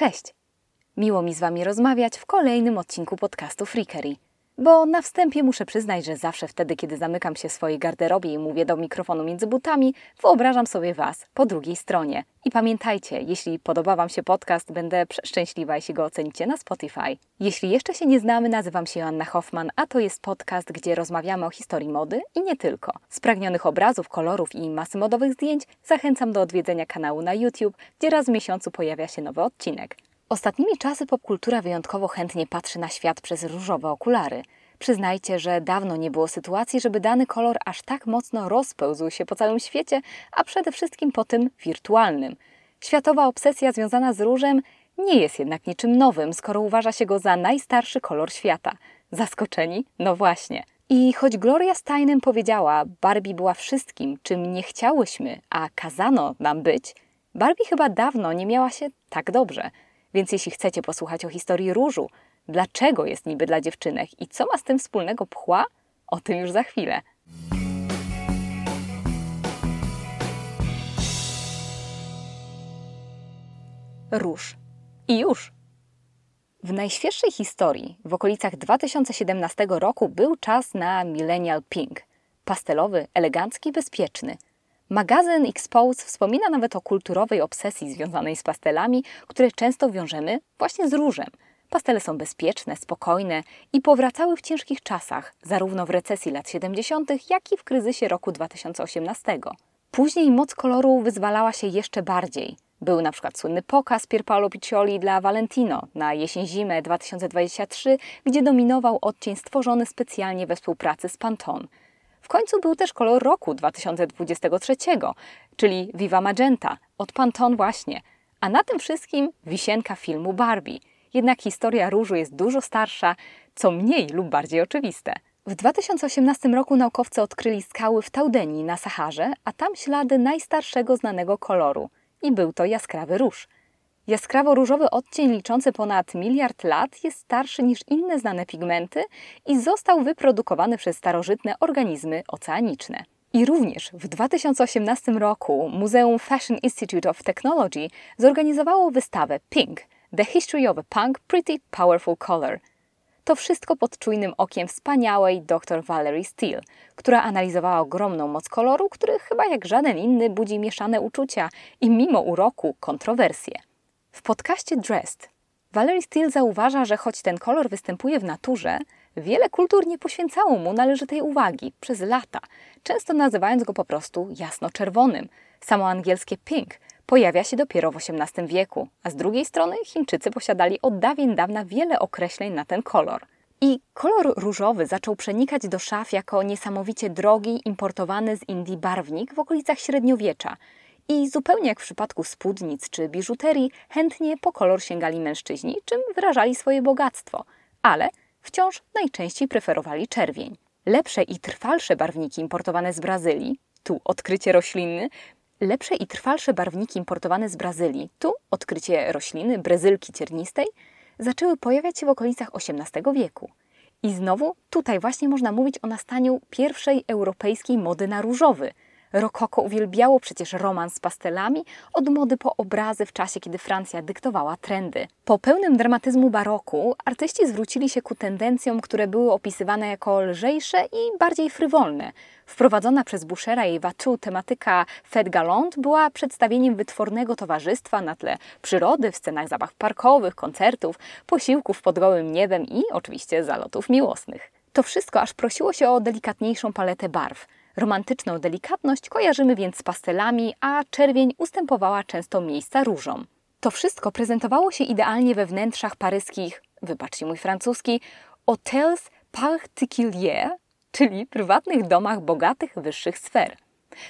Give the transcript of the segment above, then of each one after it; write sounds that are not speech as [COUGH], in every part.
Cześć! Miło mi z Wami rozmawiać w kolejnym odcinku podcastu Freakery. Bo na wstępie muszę przyznać, że zawsze wtedy, kiedy zamykam się w swojej garderobie i mówię do mikrofonu między butami, wyobrażam sobie Was po drugiej stronie. I pamiętajcie, jeśli podoba Wam się podcast, będę przeszczęśliwa, jeśli go ocenicie na Spotify. Jeśli jeszcze się nie znamy, nazywam się Joanna Hoffman, a to jest podcast, gdzie rozmawiamy o historii mody i nie tylko. Spragnionych obrazów, kolorów i masy modowych zdjęć zachęcam do odwiedzenia kanału na YouTube, gdzie raz w miesiącu pojawia się nowy odcinek. Ostatnimi czasy popkultura wyjątkowo chętnie patrzy na świat przez różowe okulary. Przyznajcie, że dawno nie było sytuacji, żeby dany kolor aż tak mocno rozpełzł się po całym świecie, a przede wszystkim po tym wirtualnym. Światowa obsesja związana z różem nie jest jednak niczym nowym, skoro uważa się go za najstarszy kolor świata. Zaskoczeni? No właśnie. I choć Gloria Steinem powiedziała, Barbie była wszystkim, czym nie chciałyśmy, a kazano nam być, Barbie chyba dawno nie miała się tak dobrze. Więc jeśli chcecie posłuchać o historii różu, dlaczego jest niby dla dziewczynek i co ma z tym wspólnego pchła, o tym już za chwilę. Róż. I już. W najświeższej historii, w okolicach 2017 roku, był czas na Millennial Pink. Pastelowy, elegancki, bezpieczny – Magazyn Expose wspomina nawet o kulturowej obsesji związanej z pastelami, które często wiążemy właśnie z różem. Pastele są bezpieczne, spokojne i powracały w ciężkich czasach, zarówno w recesji lat 70., jak i w kryzysie roku 2018. Później moc koloru wyzwalała się jeszcze bardziej. Był na przykład słynny pokaz Pierpaolo Piccioli dla Valentino na jesień-zimę 2023, gdzie dominował odcień stworzony specjalnie we współpracy z Pantone – końcu był też kolor roku 2023, czyli Viva Magenta, od Pantone właśnie. A na tym wszystkim wisienka filmu Barbie. Jednak historia różu jest dużo starsza, co mniej lub bardziej oczywiste. W 2018 roku naukowcy odkryli skały w Taudenii na Saharze, a tam ślady najstarszego znanego koloru. I był to jaskrawy róż – Jaskrawo-różowy odcień liczący ponad miliard lat jest starszy niż inne znane pigmenty i został wyprodukowany przez starożytne organizmy oceaniczne. I również w 2018 roku Muzeum Fashion Institute of Technology zorganizowało wystawę Pink – The History of a Punk Pretty Powerful Color. To wszystko pod czujnym okiem wspaniałej dr Valerie Steele, która analizowała ogromną moc koloru, który chyba jak żaden inny budzi mieszane uczucia i mimo uroku kontrowersje. W podcaście Dressed Valerie Steele zauważa, że choć ten kolor występuje w naturze, wiele kultur nie poświęcało mu należytej uwagi przez lata, często nazywając go po prostu jasno-czerwonym. Samo angielskie pink pojawia się dopiero w XVIII wieku, a z drugiej strony Chińczycy posiadali od dawien dawna wiele określeń na ten kolor. I kolor różowy zaczął przenikać do szaf jako niesamowicie drogi, importowany z Indii barwnik w okolicach średniowiecza – i zupełnie jak w przypadku spódnic czy biżuterii, chętnie po kolor sięgali mężczyźni, czym wyrażali swoje bogactwo, ale wciąż najczęściej preferowali czerwień. Lepsze i trwalsze barwniki importowane z Brazylii, tu odkrycie rośliny, lepsze i trwalsze barwniki importowane z Brazylii, tu odkrycie rośliny brezylki ciernistej, zaczęły pojawiać się w okolicach XVIII wieku. I znowu tutaj właśnie można mówić o nastaniu pierwszej europejskiej mody na różowy – Rokoko uwielbiało przecież romans z pastelami, od mody po obrazy w czasie, kiedy Francja dyktowała trendy. Po pełnym dramatyzmu baroku artyści zwrócili się ku tendencjom, które były opisywane jako lżejsze i bardziej frywolne. Wprowadzona przez Bouchera i Watteau tematyka Fête Galante była przedstawieniem wytwornego towarzystwa na tle przyrody w scenach zabaw parkowych, koncertów, posiłków pod gołym niebem i oczywiście zalotów miłosnych. To wszystko aż prosiło się o delikatniejszą paletę barw – Romantyczną delikatność kojarzymy więc z pastelami, a czerwień ustępowała często miejsca różom. To wszystko prezentowało się idealnie we wnętrzach paryskich, wybaczcie mój francuski, hotels particuliers, czyli prywatnych domach bogatych wyższych sfer.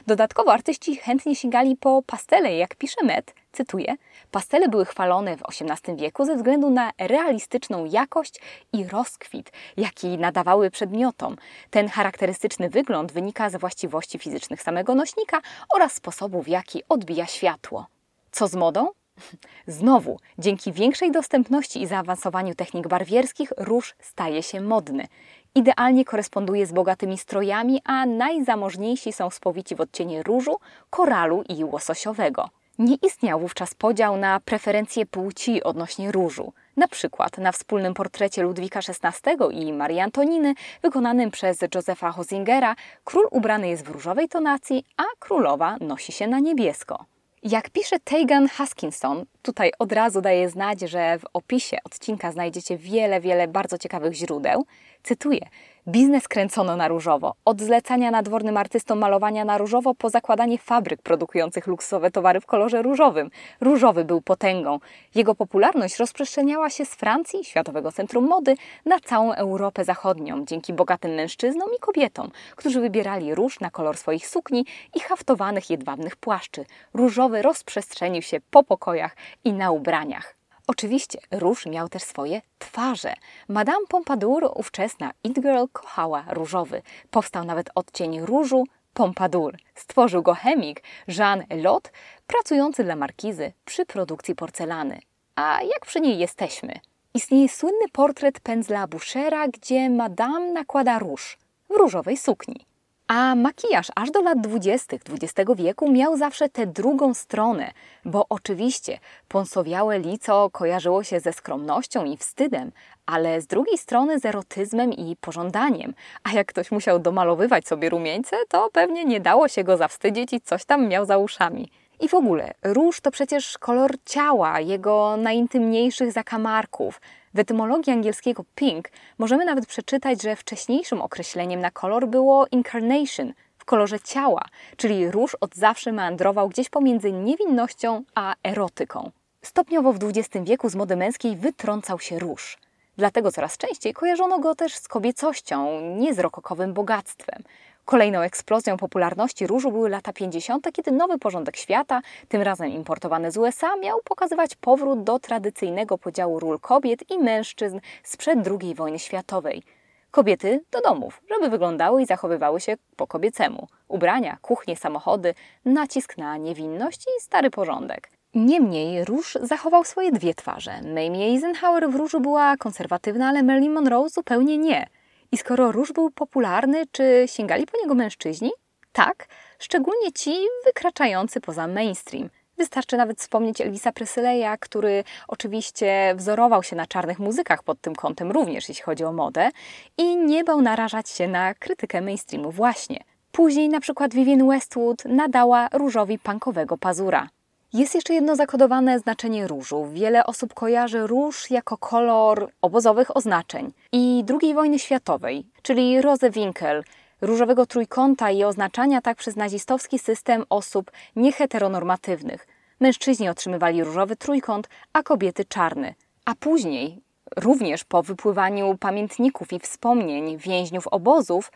Dodatkowo artyści chętnie sięgali po pastele, jak pisze Met, cytuję, pastele były chwalone w XVIII wieku ze względu na realistyczną jakość i rozkwit, jaki nadawały przedmiotom. Ten charakterystyczny wygląd wynika ze właściwości fizycznych samego nośnika oraz sposobu, w jaki odbija światło. Co z modą? [LAUGHS] Znowu, dzięki większej dostępności i zaawansowaniu technik barwierskich, róż staje się modny. Idealnie koresponduje z bogatymi strojami, a najzamożniejsi są spowici w odcienie różu, koralu i łososiowego. Nie istniał wówczas podział na preferencje płci odnośnie różu. Na przykład na wspólnym portrecie Ludwika XVI i Marii Antoniny, wykonanym przez Josefa Hosingera, król ubrany jest w różowej tonacji, a królowa nosi się na niebiesko. Jak pisze Tegan Huskinson, tutaj od razu daje znać, że w opisie odcinka znajdziecie wiele, wiele bardzo ciekawych źródeł. Cytuję: Biznes kręcono na różowo. Od zlecania nadwornym artystom malowania na różowo po zakładanie fabryk produkujących luksusowe towary w kolorze różowym. Różowy był potęgą. Jego popularność rozprzestrzeniała się z Francji, światowego centrum mody, na całą Europę Zachodnią dzięki bogatym mężczyznom i kobietom, którzy wybierali róż na kolor swoich sukni i haftowanych jedwabnych płaszczy. Różowy rozprzestrzenił się po pokojach i na ubraniach. Oczywiście róż miał też swoje twarze. Madame Pompadour, ówczesna It Girl, kochała różowy. Powstał nawet odcień różu Pompadour. Stworzył go chemik Jean Elot, pracujący dla markizy przy produkcji porcelany. A jak przy niej jesteśmy? Istnieje słynny portret pędzla Bouchera, gdzie Madame nakłada róż w różowej sukni. A makijaż aż do lat 20. XX wieku miał zawsze tę drugą stronę, bo oczywiście ponsowiałe lico kojarzyło się ze skromnością i wstydem, ale z drugiej strony z erotyzmem i pożądaniem. A jak ktoś musiał domalowywać sobie rumieńce, to pewnie nie dało się go zawstydzić i coś tam miał za uszami. I w ogóle, róż to przecież kolor ciała, jego najintymniejszych zakamarków. W etymologii angielskiego pink możemy nawet przeczytać, że wcześniejszym określeniem na kolor było incarnation, w kolorze ciała, czyli róż od zawsze meandrował gdzieś pomiędzy niewinnością a erotyką. Stopniowo w XX wieku z mody męskiej wytrącał się róż. Dlatego coraz częściej kojarzono go też z kobiecością, nie z rokokowym bogactwem. Kolejną eksplozją popularności różu były lata 50., kiedy nowy porządek świata, tym razem importowany z USA, miał pokazywać powrót do tradycyjnego podziału ról kobiet i mężczyzn sprzed II wojny światowej. Kobiety do domów, żeby wyglądały i zachowywały się po kobiecemu. Ubrania, kuchnie, samochody, nacisk na niewinność i stary porządek. Niemniej róż zachował swoje dwie twarze. Mamie Eisenhower w różu była konserwatywna, ale Marilyn Monroe zupełnie nie – i skoro róż był popularny, czy sięgali po niego mężczyźni? Tak, szczególnie ci wykraczający poza mainstream. Wystarczy nawet wspomnieć Elvisa Presleya, który oczywiście wzorował się na czarnych muzykach pod tym kątem również, jeśli chodzi o modę, i nie bał narażać się na krytykę mainstreamu właśnie. Później na przykład Vivienne Westwood nadała różowi punkowego pazura. Jest jeszcze jedno zakodowane znaczenie różu. Wiele osób kojarzy róż jako kolor obozowych oznaczeń i II wojny światowej, czyli Rosewinkel, różowego trójkąta i oznaczania tak przez nazistowski system osób nieheteronormatywnych. Mężczyźni otrzymywali różowy trójkąt, a kobiety czarny. A później, również po wypływaniu pamiętników i wspomnień więźniów obozów,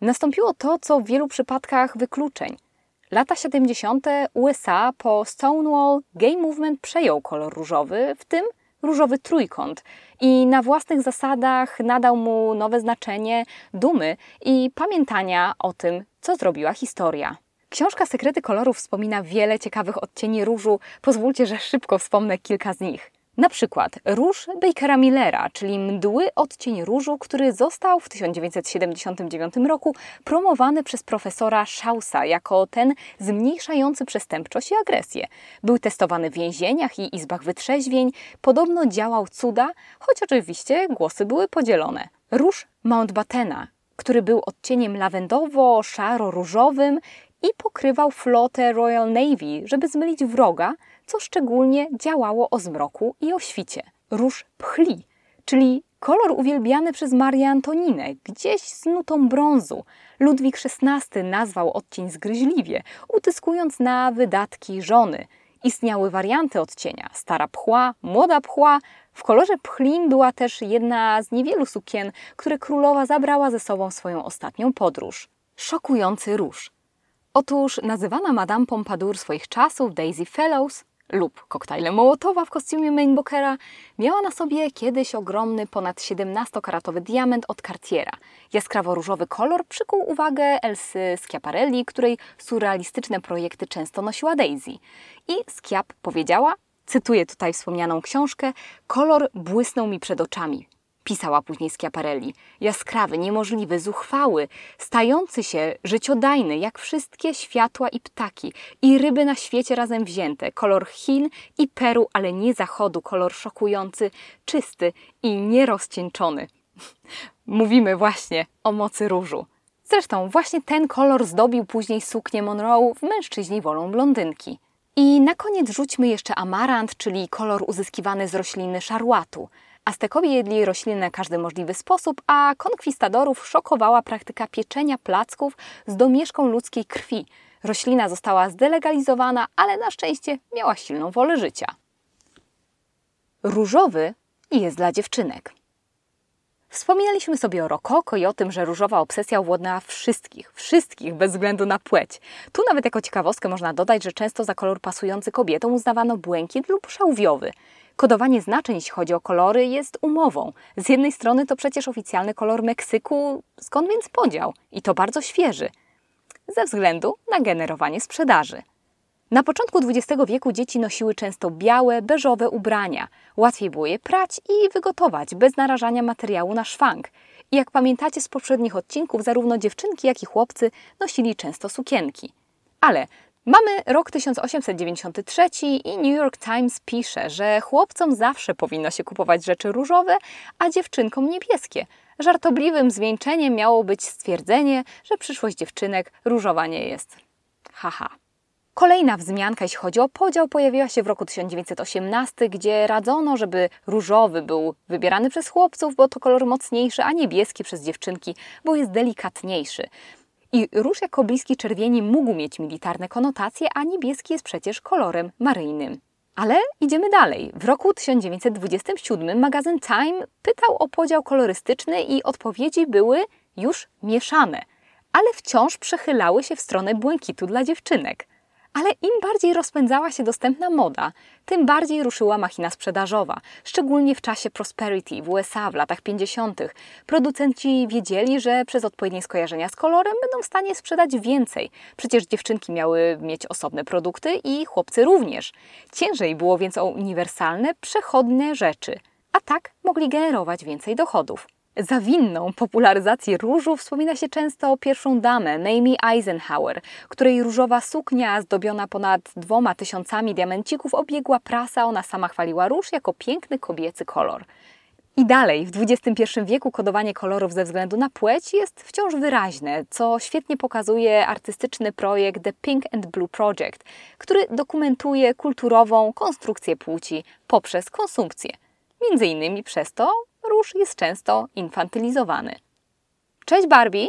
nastąpiło to, co w wielu przypadkach wykluczeń Lata 70. USA po Stonewall gay movement przejął kolor różowy, w tym różowy trójkąt i na własnych zasadach nadał mu nowe znaczenie dumy i pamiętania o tym, co zrobiła historia. Książka Sekrety kolorów wspomina wiele ciekawych odcieni różu, pozwólcie, że szybko wspomnę kilka z nich. Na przykład róż Bakera Millera, czyli mdły odcień różu, który został w 1979 roku promowany przez profesora Schausa jako ten zmniejszający przestępczość i agresję. Był testowany w więzieniach i izbach wytrzeźwień, podobno działał cuda, choć oczywiście głosy były podzielone. Róż Mountbattena, który był odcieniem lawendowo-szaro-różowym i pokrywał flotę Royal Navy, żeby zmylić wroga, co szczególnie działało o zmroku i o świcie. Róż pchli, czyli kolor uwielbiany przez Marię Antoninę, gdzieś z nutą brązu. Ludwik XVI nazwał odcień zgryźliwie, utyskując na wydatki żony. Istniały warianty odcienia: stara pchła, młoda pchła. W kolorze pchlim była też jedna z niewielu sukien, które królowa zabrała ze sobą swoją ostatnią podróż. Szokujący róż. Otóż nazywana Madame Pompadour swoich czasów Daisy Fellows lub koktajle Mołotowa w kostiumie Mainbookera, miała na sobie kiedyś ogromny, ponad 17-karatowy diament od Cartiera. Jaskrawo-różowy kolor przykuł uwagę Elsy Schiaparelli, której surrealistyczne projekty często nosiła Daisy. I Schiap powiedziała, cytuję tutaj wspomnianą książkę, kolor błysnął mi przed oczami. Pisała później Schiaparelli. Jaskrawy, niemożliwy, zuchwały, stający się życiodajny, jak wszystkie światła i ptaki, i ryby na świecie razem wzięte. Kolor Chin i Peru, ale nie zachodu, kolor szokujący, czysty i nierozcieńczony. [LAUGHS] Mówimy właśnie o mocy różu. Zresztą właśnie ten kolor zdobił później suknię Monroe w Mężczyźni wolą blondynki. I na koniec rzućmy jeszcze amarant, czyli kolor uzyskiwany z rośliny szarłatu. Aztekowie jedli roślinę w każdy możliwy sposób, a konkwistadorów szokowała praktyka pieczenia placków z domieszką ludzkiej krwi. Roślina została zdelegalizowana, ale na szczęście miała silną wolę życia. Różowy jest dla dziewczynek. Wspominaliśmy sobie o rokoko i o tym, że różowa obsesja owładnęła wszystkich, wszystkich bez względu na płeć. Tu nawet jako ciekawostkę można dodać, że często za kolor pasujący kobietom uznawano błękit lub szałwiowy. Kodowanie znaczeń, jeśli chodzi o kolory, jest umową. Z jednej strony to przecież oficjalny kolor Meksyku, skąd więc podział? I to bardzo świeży. Ze względu na generowanie sprzedaży. Na początku XX wieku dzieci nosiły często białe, beżowe ubrania. Łatwiej było je prać i wygotować bez narażania materiału na szwank. I jak pamiętacie z poprzednich odcinków, zarówno dziewczynki, jak i chłopcy nosili często sukienki. Ale mamy rok 1893 i New York Times pisze, że chłopcom zawsze powinno się kupować rzeczy różowe, a dziewczynkom niebieskie. Żartobliwym zwieńczeniem miało być stwierdzenie, że przyszłość dziewczynek różowa nie jest. Haha. Kolejna wzmianka, jeśli chodzi o podział, pojawiła się w roku 1918, gdzie radzono, żeby różowy był wybierany przez chłopców, bo to kolor mocniejszy, a niebieski przez dziewczynki, bo jest delikatniejszy. I róż jako bliski czerwieni mógł mieć militarne konotacje, a niebieski jest przecież kolorem maryjnym. Ale idziemy dalej. W roku 1927 magazyn Time pytał o podział kolorystyczny i odpowiedzi były już mieszane, ale wciąż przechylały się w stronę błękitu dla dziewczynek. Ale im bardziej rozpędzała się dostępna moda, tym bardziej ruszyła machina sprzedażowa. Szczególnie w czasie Prosperity w USA w latach 50. Producenci wiedzieli, że przez odpowiednie skojarzenia z kolorem będą w stanie sprzedać więcej. Przecież dziewczynki miały mieć osobne produkty i chłopcy również. Ciężej było więc o uniwersalne, przechodnie rzeczy. A tak mogli generować więcej dochodów. Za winną popularyzację różu wspomina się często pierwszą damę, Mamie Eisenhower, której różowa suknia zdobiona ponad dwoma tysiącami diamencików obiegła prasa. Ona sama chwaliła róż jako piękny kobiecy kolor. I dalej, w XXI wieku kodowanie kolorów ze względu na płeć jest wciąż wyraźne, co świetnie pokazuje artystyczny projekt The Pink and Blue Project, który dokumentuje kulturową konstrukcję płci poprzez konsumpcję. Między innymi przez to, róż jest często infantylizowany. Cześć Barbie!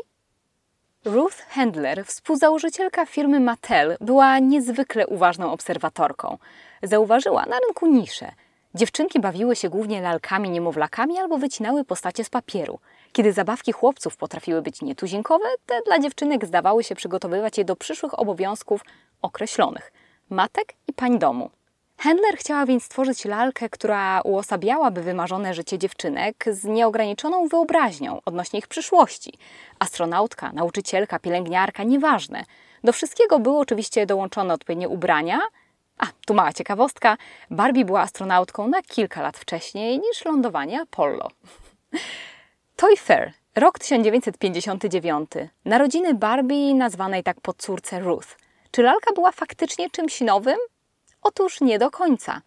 Ruth Handler, współzałożycielka firmy Mattel, była niezwykle uważną obserwatorką. Zauważyła na rynku niszę. Dziewczynki bawiły się głównie lalkami, niemowlakami albo wycinały postacie z papieru. Kiedy zabawki chłopców potrafiły być nietuzinkowe, te dla dziewczynek zdawały się przygotowywać je do przyszłych obowiązków określonych matek i pań domu. Handler chciała więc stworzyć lalkę, która uosabiałaby wymarzone życie dziewczynek z nieograniczoną wyobraźnią odnośnie ich przyszłości. Astronautka, nauczycielka, pielęgniarka, nieważne. Do wszystkiego były oczywiście dołączone odpowiednie ubrania. A, tu mała ciekawostka. Barbie była astronautką na kilka lat wcześniej niż lądowanie Apollo. [LAUGHS] Toy Fair, rok 1959. Narodziny Barbie nazwanej tak po córce Ruth. Czy lalka była faktycznie czymś nowym? Otóż nie do końca.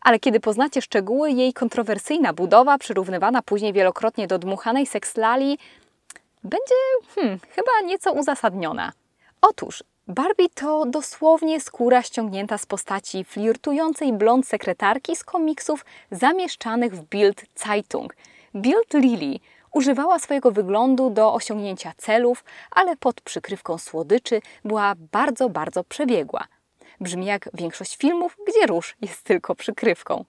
Ale kiedy poznacie szczegóły, jej kontrowersyjna budowa, przyrównywana później wielokrotnie do dmuchanej sekslali, będzie hmm, chyba nieco uzasadniona. Otóż Barbie to dosłownie skóra ściągnięta z postaci flirtującej blond sekretarki z komiksów zamieszczanych w Bild Zeitung. Bild Lily używała swojego wyglądu do osiągnięcia celów, ale pod przykrywką słodyczy była bardzo, bardzo przebiegła. Brzmi jak większość filmów, gdzie róż jest tylko przykrywką.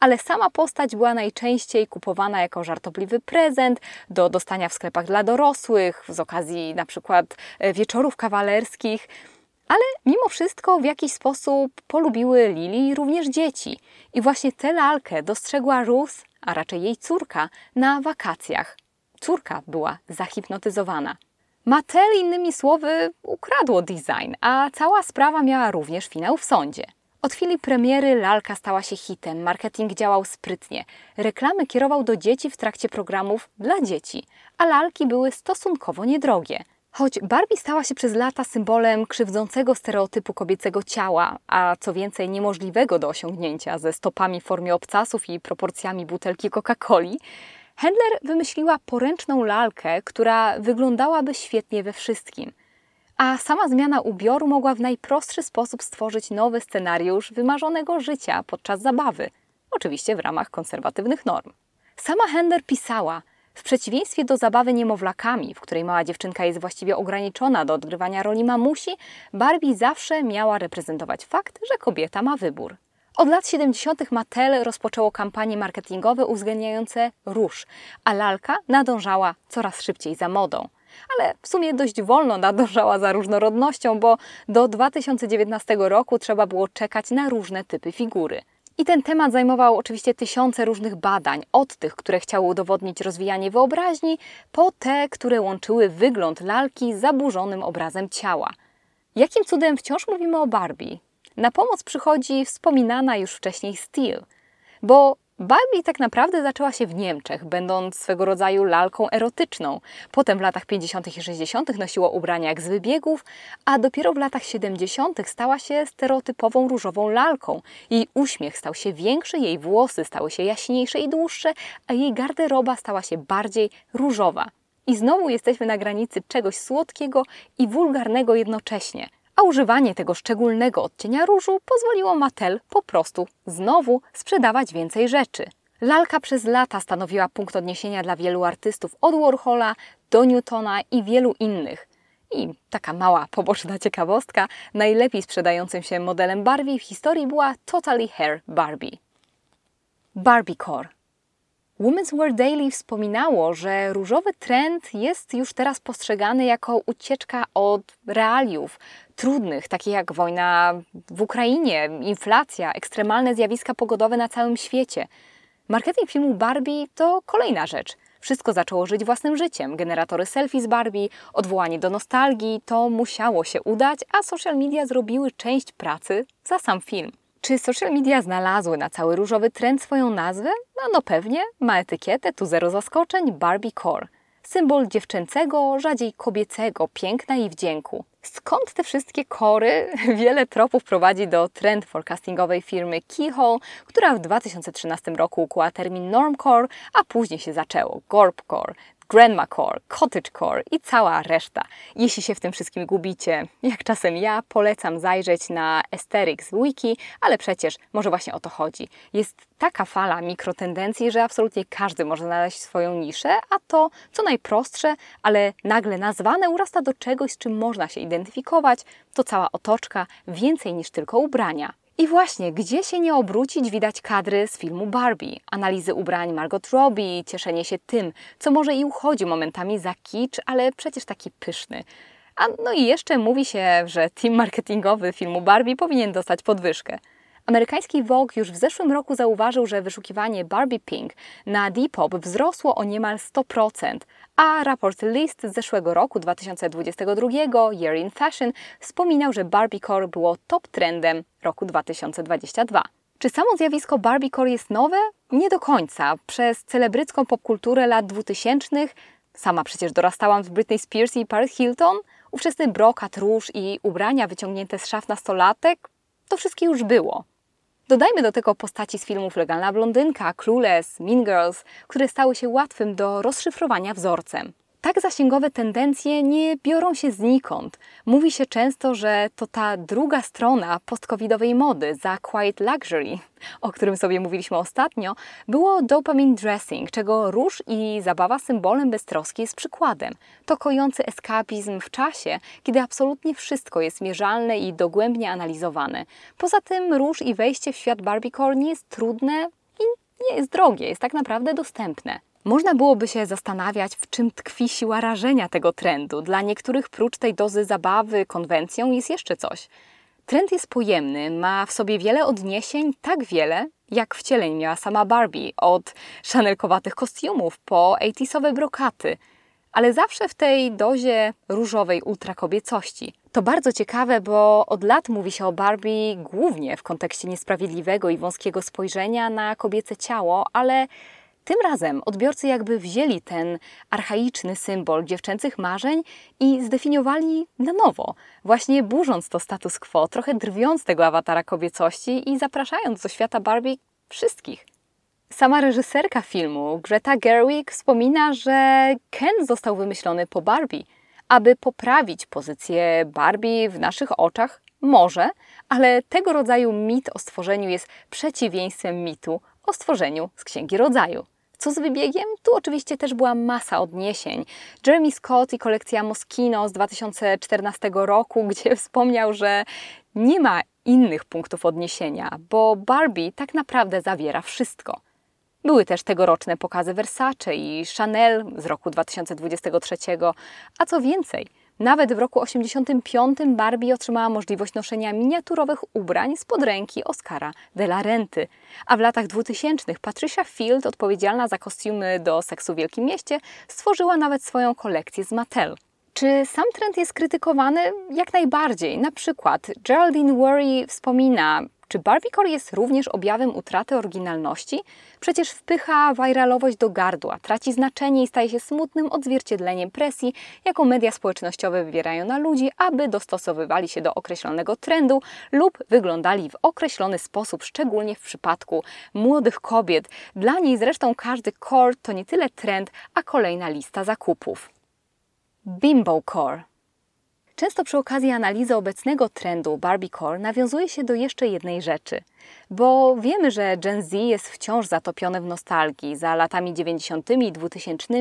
Ale sama postać była najczęściej kupowana jako żartobliwy prezent do dostania w sklepach dla dorosłych, z okazji na przykład e, wieczorów kawalerskich. Ale mimo wszystko w jakiś sposób polubiły Lili również dzieci. I właśnie tę lalkę dostrzegła Ruth, a raczej jej córka, na wakacjach. Córka była zahipnotyzowana. Mattel, innymi słowy, ukradło design, a cała sprawa miała również finał w sądzie. Od chwili premiery lalka stała się hitem, marketing działał sprytnie, reklamy kierował do dzieci w trakcie programów dla dzieci, a lalki były stosunkowo niedrogie. Choć Barbie stała się przez lata symbolem krzywdzącego stereotypu kobiecego ciała, a co więcej niemożliwego do osiągnięcia ze stopami w formie obcasów i proporcjami butelki Coca-Coli, Handler wymyśliła poręczną lalkę, która wyglądałaby świetnie we wszystkim. A sama zmiana ubioru mogła w najprostszy sposób stworzyć nowy scenariusz wymarzonego życia podczas zabawy, oczywiście w ramach konserwatywnych norm. Sama Handler pisała – w przeciwieństwie do zabawy niemowlakami, w której mała dziewczynka jest właściwie ograniczona do odgrywania roli mamusi, Barbie zawsze miała reprezentować fakt, że kobieta ma wybór. Od lat 70. Mattel rozpoczęło kampanie marketingowe uwzględniające róż, a lalka nadążała coraz szybciej za modą. Ale w sumie dość wolno nadążała za różnorodnością, bo do 2019 roku trzeba było czekać na różne typy figury. I ten temat zajmował oczywiście tysiące różnych badań, od tych, które chciały udowodnić rozwijanie wyobraźni, po te, które łączyły wygląd lalki z zaburzonym obrazem ciała. Jakim cudem wciąż mówimy o Barbie? Na pomoc przychodzi wspominana już wcześniej Steel, bo Barbie tak naprawdę zaczęła się w Niemczech, będąc swego rodzaju lalką erotyczną. Potem w latach 50. i 60. nosiła ubrania jak z wybiegów, a dopiero w latach 70. stała się stereotypową różową lalką. Jej uśmiech stał się większy, jej włosy stały się jaśniejsze i dłuższe, a jej garderoba stała się bardziej różowa. I znowu jesteśmy na granicy czegoś słodkiego i wulgarnego jednocześnie a używanie tego szczególnego odcienia różu pozwoliło Mattel po prostu znowu sprzedawać więcej rzeczy. Lalka przez lata stanowiła punkt odniesienia dla wielu artystów od Warhola do Newtona i wielu innych. I taka mała poboczna ciekawostka, najlepiej sprzedającym się modelem Barbie w historii była Totally Hair Barbie. Barbie Core Women's Wear Daily wspominało, że różowy trend jest już teraz postrzegany jako ucieczka od realiów trudnych, takich jak wojna w Ukrainie, inflacja, ekstremalne zjawiska pogodowe na całym świecie. Marketing filmu Barbie to kolejna rzecz. Wszystko zaczęło żyć własnym życiem. Generatory selfie z Barbie, odwołanie do nostalgii, to musiało się udać, a social media zrobiły część pracy za sam film. Czy social media znalazły na cały różowy trend swoją nazwę? No, no pewnie, ma etykietę, tu zero zaskoczeń, Barbie Core. Symbol dziewczęcego, rzadziej kobiecego, piękna i wdzięku. Skąd te wszystkie kory? [LAUGHS] Wiele tropów prowadzi do trend forecastingowej firmy Keyhole, która w 2013 roku ukuła termin Normcore, a później się zaczęło Gorpcore, Grandma Core, Cottage Core i cała reszta. Jeśli się w tym wszystkim gubicie, jak czasem ja, polecam zajrzeć na Asterix Wiki, ale przecież może właśnie o to chodzi. Jest taka fala mikrotendencji, że absolutnie każdy może znaleźć swoją niszę, a to, co najprostsze, ale nagle nazwane, urasta do czegoś, z czym można się identyfikować, to cała otoczka, więcej niż tylko ubrania. I właśnie, gdzie się nie obrócić, widać kadry z filmu Barbie, analizy ubrań Margot Robbie, cieszenie się tym, co może i uchodzi momentami za kicz, ale przecież taki pyszny. A no i jeszcze mówi się, że team marketingowy filmu Barbie powinien dostać podwyżkę. Amerykański Vogue już w zeszłym roku zauważył, że wyszukiwanie Barbie Pink na Depop wzrosło o niemal 100%, a raport List z zeszłego roku 2022 Year in Fashion wspominał, że Barbiecore było top trendem roku 2022. Czy samo zjawisko Barbiecore jest nowe? Nie do końca. Przez celebrycką popkulturę lat 2000 sama przecież dorastałam w Britney Spears i Paris Hilton, ówczesny brokat róż i ubrania wyciągnięte z szaf nastolatek, to wszystkie już było. Dodajmy do tego postaci z filmów Legalna Blondynka, Clueless, Mean Girls, które stały się łatwym do rozszyfrowania wzorcem. Tak zasięgowe tendencje nie biorą się znikąd. Mówi się często, że to ta druga strona postcovidowej mody za quiet luxury, o którym sobie mówiliśmy ostatnio, było dopamine dressing, czego róż i zabawa symbolem beztroski jest przykładem. To kojący eskapizm w czasie, kiedy absolutnie wszystko jest mierzalne i dogłębnie analizowane. Poza tym róż i wejście w świat Barbiecore nie jest trudne i nie jest drogie, jest tak naprawdę dostępne. Można byłoby się zastanawiać, w czym tkwi siła rażenia tego trendu. Dla niektórych, prócz tej dozy zabawy, konwencją, jest jeszcze coś. Trend jest pojemny, ma w sobie wiele odniesień, tak wiele, jak wcieleń miała sama Barbie, od szanelkowatych kostiumów po ejtisowe brokaty. ale zawsze w tej dozie różowej ultrakobiecości. To bardzo ciekawe, bo od lat mówi się o Barbie głównie w kontekście niesprawiedliwego i wąskiego spojrzenia na kobiece ciało, ale tym razem odbiorcy jakby wzięli ten archaiczny symbol dziewczęcych marzeń i zdefiniowali na nowo, właśnie burząc to status quo, trochę drwiąc tego awatara kobiecości i zapraszając do świata Barbie wszystkich. Sama reżyserka filmu, Greta Gerwig, wspomina, że Ken został wymyślony po Barbie, aby poprawić pozycję Barbie w naszych oczach. Może, ale tego rodzaju mit o stworzeniu jest przeciwieństwem mitu o stworzeniu z Księgi Rodzaju. Co z wybiegiem? Tu oczywiście też była masa odniesień. Jeremy Scott i kolekcja Moschino z 2014 roku, [LAUGHS] gdzie wspomniał, że nie ma innych punktów odniesienia, bo Barbie tak naprawdę zawiera wszystko. Były też tegoroczne pokazy Versace i Chanel z roku 2023, a co więcej, nawet w roku 85 Barbie otrzymała możliwość noszenia miniaturowych ubrań spod ręki Oscara de la Renty, a w latach 2000 Patricia Field, odpowiedzialna za kostiumy do seksu w Wielkim Mieście, stworzyła nawet swoją kolekcję z Mattel. Czy sam trend jest krytykowany? Jak najbardziej. Na przykład Geraldine Worry wspomina, czy Barbiecore jest również objawem utraty oryginalności? Przecież wpycha viralowość do gardła, traci znaczenie i staje się smutnym odzwierciedleniem presji, jaką media społecznościowe wywierają na ludzi, aby dostosowywali się do określonego trendu lub wyglądali w określony sposób, szczególnie w przypadku młodych kobiet. Dla niej zresztą każdy core to nie tyle trend, a kolejna lista zakupów. Bimbo Core Często przy okazji analizy obecnego trendu Barbiecore nawiązuje się do jeszcze jednej rzeczy, bo wiemy, że Gen Z jest wciąż zatopione w nostalgii za latami 90. i 2000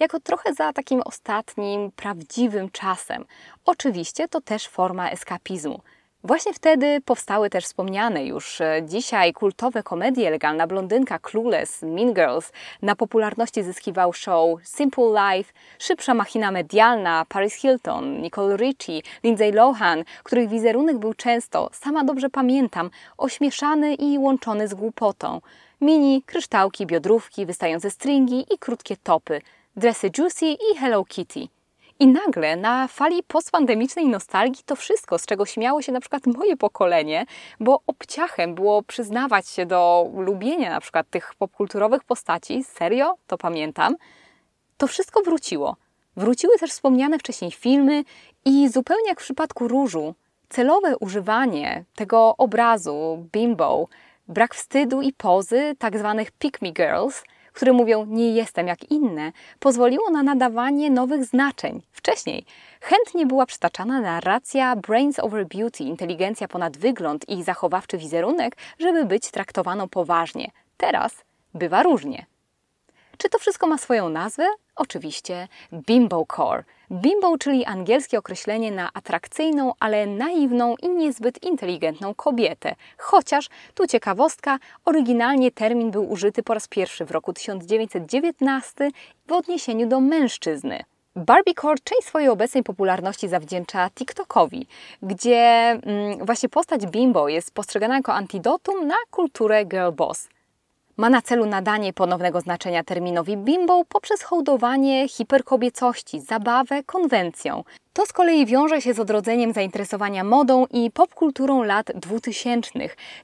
jako trochę za takim ostatnim, prawdziwym czasem. Oczywiście to też forma eskapizmu – Właśnie wtedy powstały też wspomniane już e, dzisiaj kultowe komedie Legalna Blondynka, Clueless, Mean Girls. Na popularności zyskiwał show Simple Life, Szybsza Machina Medialna, Paris Hilton, Nicole Richie, Lindsay Lohan, których wizerunek był często, sama dobrze pamiętam, ośmieszany i łączony z głupotą. Mini, kryształki, biodrówki, wystające stringi i krótkie topy, dresy Juicy i Hello Kitty – i nagle na fali postpandemicznej nostalgii to wszystko, z czego śmiało się na przykład moje pokolenie, bo obciachem było przyznawać się do lubienia na przykład tych popkulturowych postaci, serio, to pamiętam, to wszystko wróciło. Wróciły też wspomniane wcześniej filmy i zupełnie jak w przypadku różu, celowe używanie tego obrazu bimbo, brak wstydu i pozy tak zwanych pick me girls – które mówią nie jestem jak inne, pozwoliło na nadawanie nowych znaczeń. Wcześniej chętnie była przytaczana narracja brains over beauty, inteligencja ponad wygląd i zachowawczy wizerunek, żeby być traktowaną poważnie. Teraz bywa różnie. Czy to wszystko ma swoją nazwę? Oczywiście Bimbo Core. Bimbo, czyli angielskie określenie na atrakcyjną, ale naiwną i niezbyt inteligentną kobietę. Chociaż, tu ciekawostka, oryginalnie termin był użyty po raz pierwszy w roku 1919 w odniesieniu do mężczyzny. Barbiecore część swojej obecnej popularności zawdzięcza TikTokowi, gdzie mm, właśnie postać Bimbo jest postrzegana jako antidotum na kulturę girl boss ma na celu nadanie ponownego znaczenia terminowi bimbo poprzez hołdowanie hiperkobiecości, zabawę konwencją. To z kolei wiąże się z odrodzeniem zainteresowania modą i popkulturą lat 2000,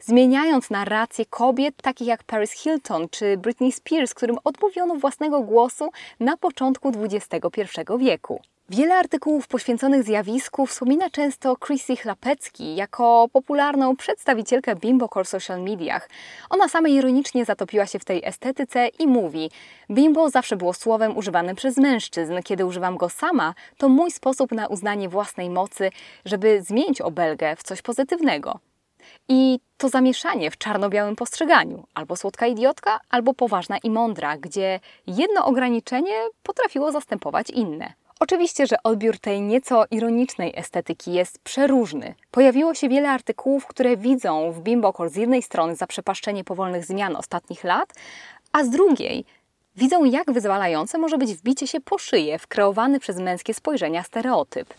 zmieniając narrację kobiet takich jak Paris Hilton czy Britney Spears, którym odmówiono własnego głosu na początku XXI wieku. Wiele artykułów poświęconych zjawisku wspomina często Chrissy Chlapecki jako popularną przedstawicielkę bimbo w social mediach. Ona sama ironicznie zatopiła się w tej estetyce i mówi: Bimbo zawsze było słowem używanym przez mężczyzn. Kiedy używam go sama, to mój sposób na uznanie własnej mocy, żeby zmienić obelgę w coś pozytywnego. I to zamieszanie w czarno-białym postrzeganiu, albo słodka idiotka, albo poważna i mądra, gdzie jedno ograniczenie potrafiło zastępować inne. Oczywiście, że odbiór tej nieco ironicznej estetyki jest przeróżny. Pojawiło się wiele artykułów, które widzą w Bimbokor z jednej strony zaprzepaszczenie powolnych zmian ostatnich lat, a z drugiej widzą, jak wyzwalające może być wbicie się po szyję w kreowany przez męskie spojrzenia stereotyp.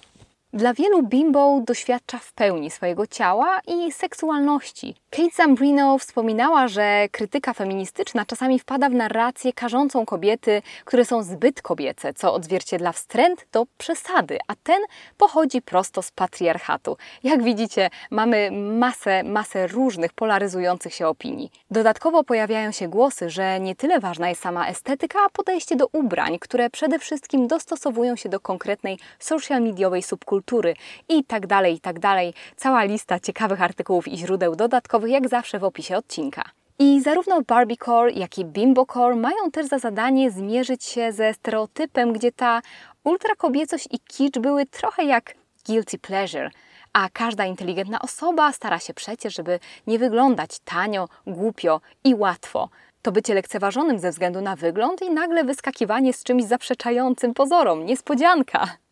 Dla wielu bimbo doświadcza w pełni swojego ciała i seksualności. Kate Zambrino wspominała, że krytyka feministyczna czasami wpada w narrację karzącą kobiety, które są zbyt kobiece, co odzwierciedla wstręt do przesady, a ten pochodzi prosto z patriarchatu. Jak widzicie, mamy masę, masę różnych polaryzujących się opinii. Dodatkowo pojawiają się głosy, że nie tyle ważna jest sama estetyka, a podejście do ubrań, które przede wszystkim dostosowują się do konkretnej social mediowej subkultury i tak dalej, i tak dalej. Cała lista ciekawych artykułów i źródeł dodatkowych jak zawsze w opisie odcinka. I zarówno Barbiecore, jak i Bimbocore mają też za zadanie zmierzyć się ze stereotypem, gdzie ta ultrakobiecość i kicz były trochę jak guilty pleasure, a każda inteligentna osoba stara się przecież, żeby nie wyglądać tanio, głupio i łatwo. To bycie lekceważonym ze względu na wygląd i nagle wyskakiwanie z czymś zaprzeczającym pozorom. Niespodzianka!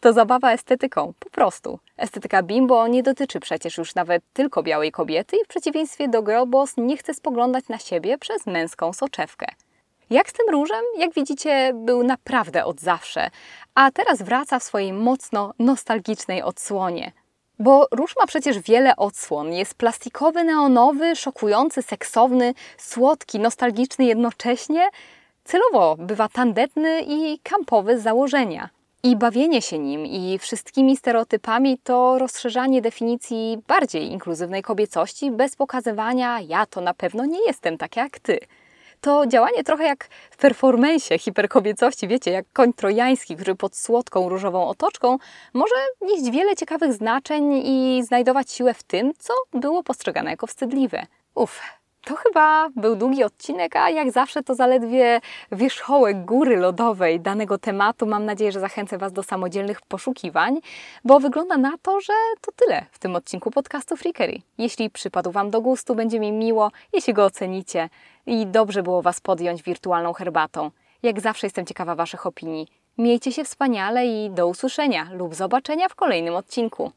To zabawa estetyką, po prostu. Estetyka bimbo nie dotyczy przecież już nawet tylko białej kobiety i w przeciwieństwie do girlboss nie chce spoglądać na siebie przez męską soczewkę. Jak z tym różem? Jak widzicie, był naprawdę od zawsze, a teraz wraca w swojej mocno nostalgicznej odsłonie. Bo róż ma przecież wiele odsłon. Jest plastikowy, neonowy, szokujący, seksowny, słodki, nostalgiczny jednocześnie. Celowo bywa tandetny i kampowy z założenia. I bawienie się nim i wszystkimi stereotypami to rozszerzanie definicji bardziej inkluzywnej kobiecości bez pokazywania ja to na pewno nie jestem tak jak ty. To działanie trochę jak w performensie hiperkobiecości, wiecie, jak koń trojański, który pod słodką różową otoczką może nieść wiele ciekawych znaczeń i znajdować siłę w tym, co było postrzegane jako wstydliwe. Uff, to chyba był długi odcinek, a jak zawsze to zaledwie wierzchołek góry lodowej danego tematu. Mam nadzieję, że zachęcę Was do samodzielnych poszukiwań, bo wygląda na to, że to tyle w tym odcinku podcastu Freakery. Jeśli przypadł Wam do gustu, będzie mi miło, jeśli go ocenicie i dobrze było Was podjąć wirtualną herbatą. Jak zawsze jestem ciekawa Waszych opinii. Miejcie się wspaniale i do usłyszenia lub zobaczenia w kolejnym odcinku.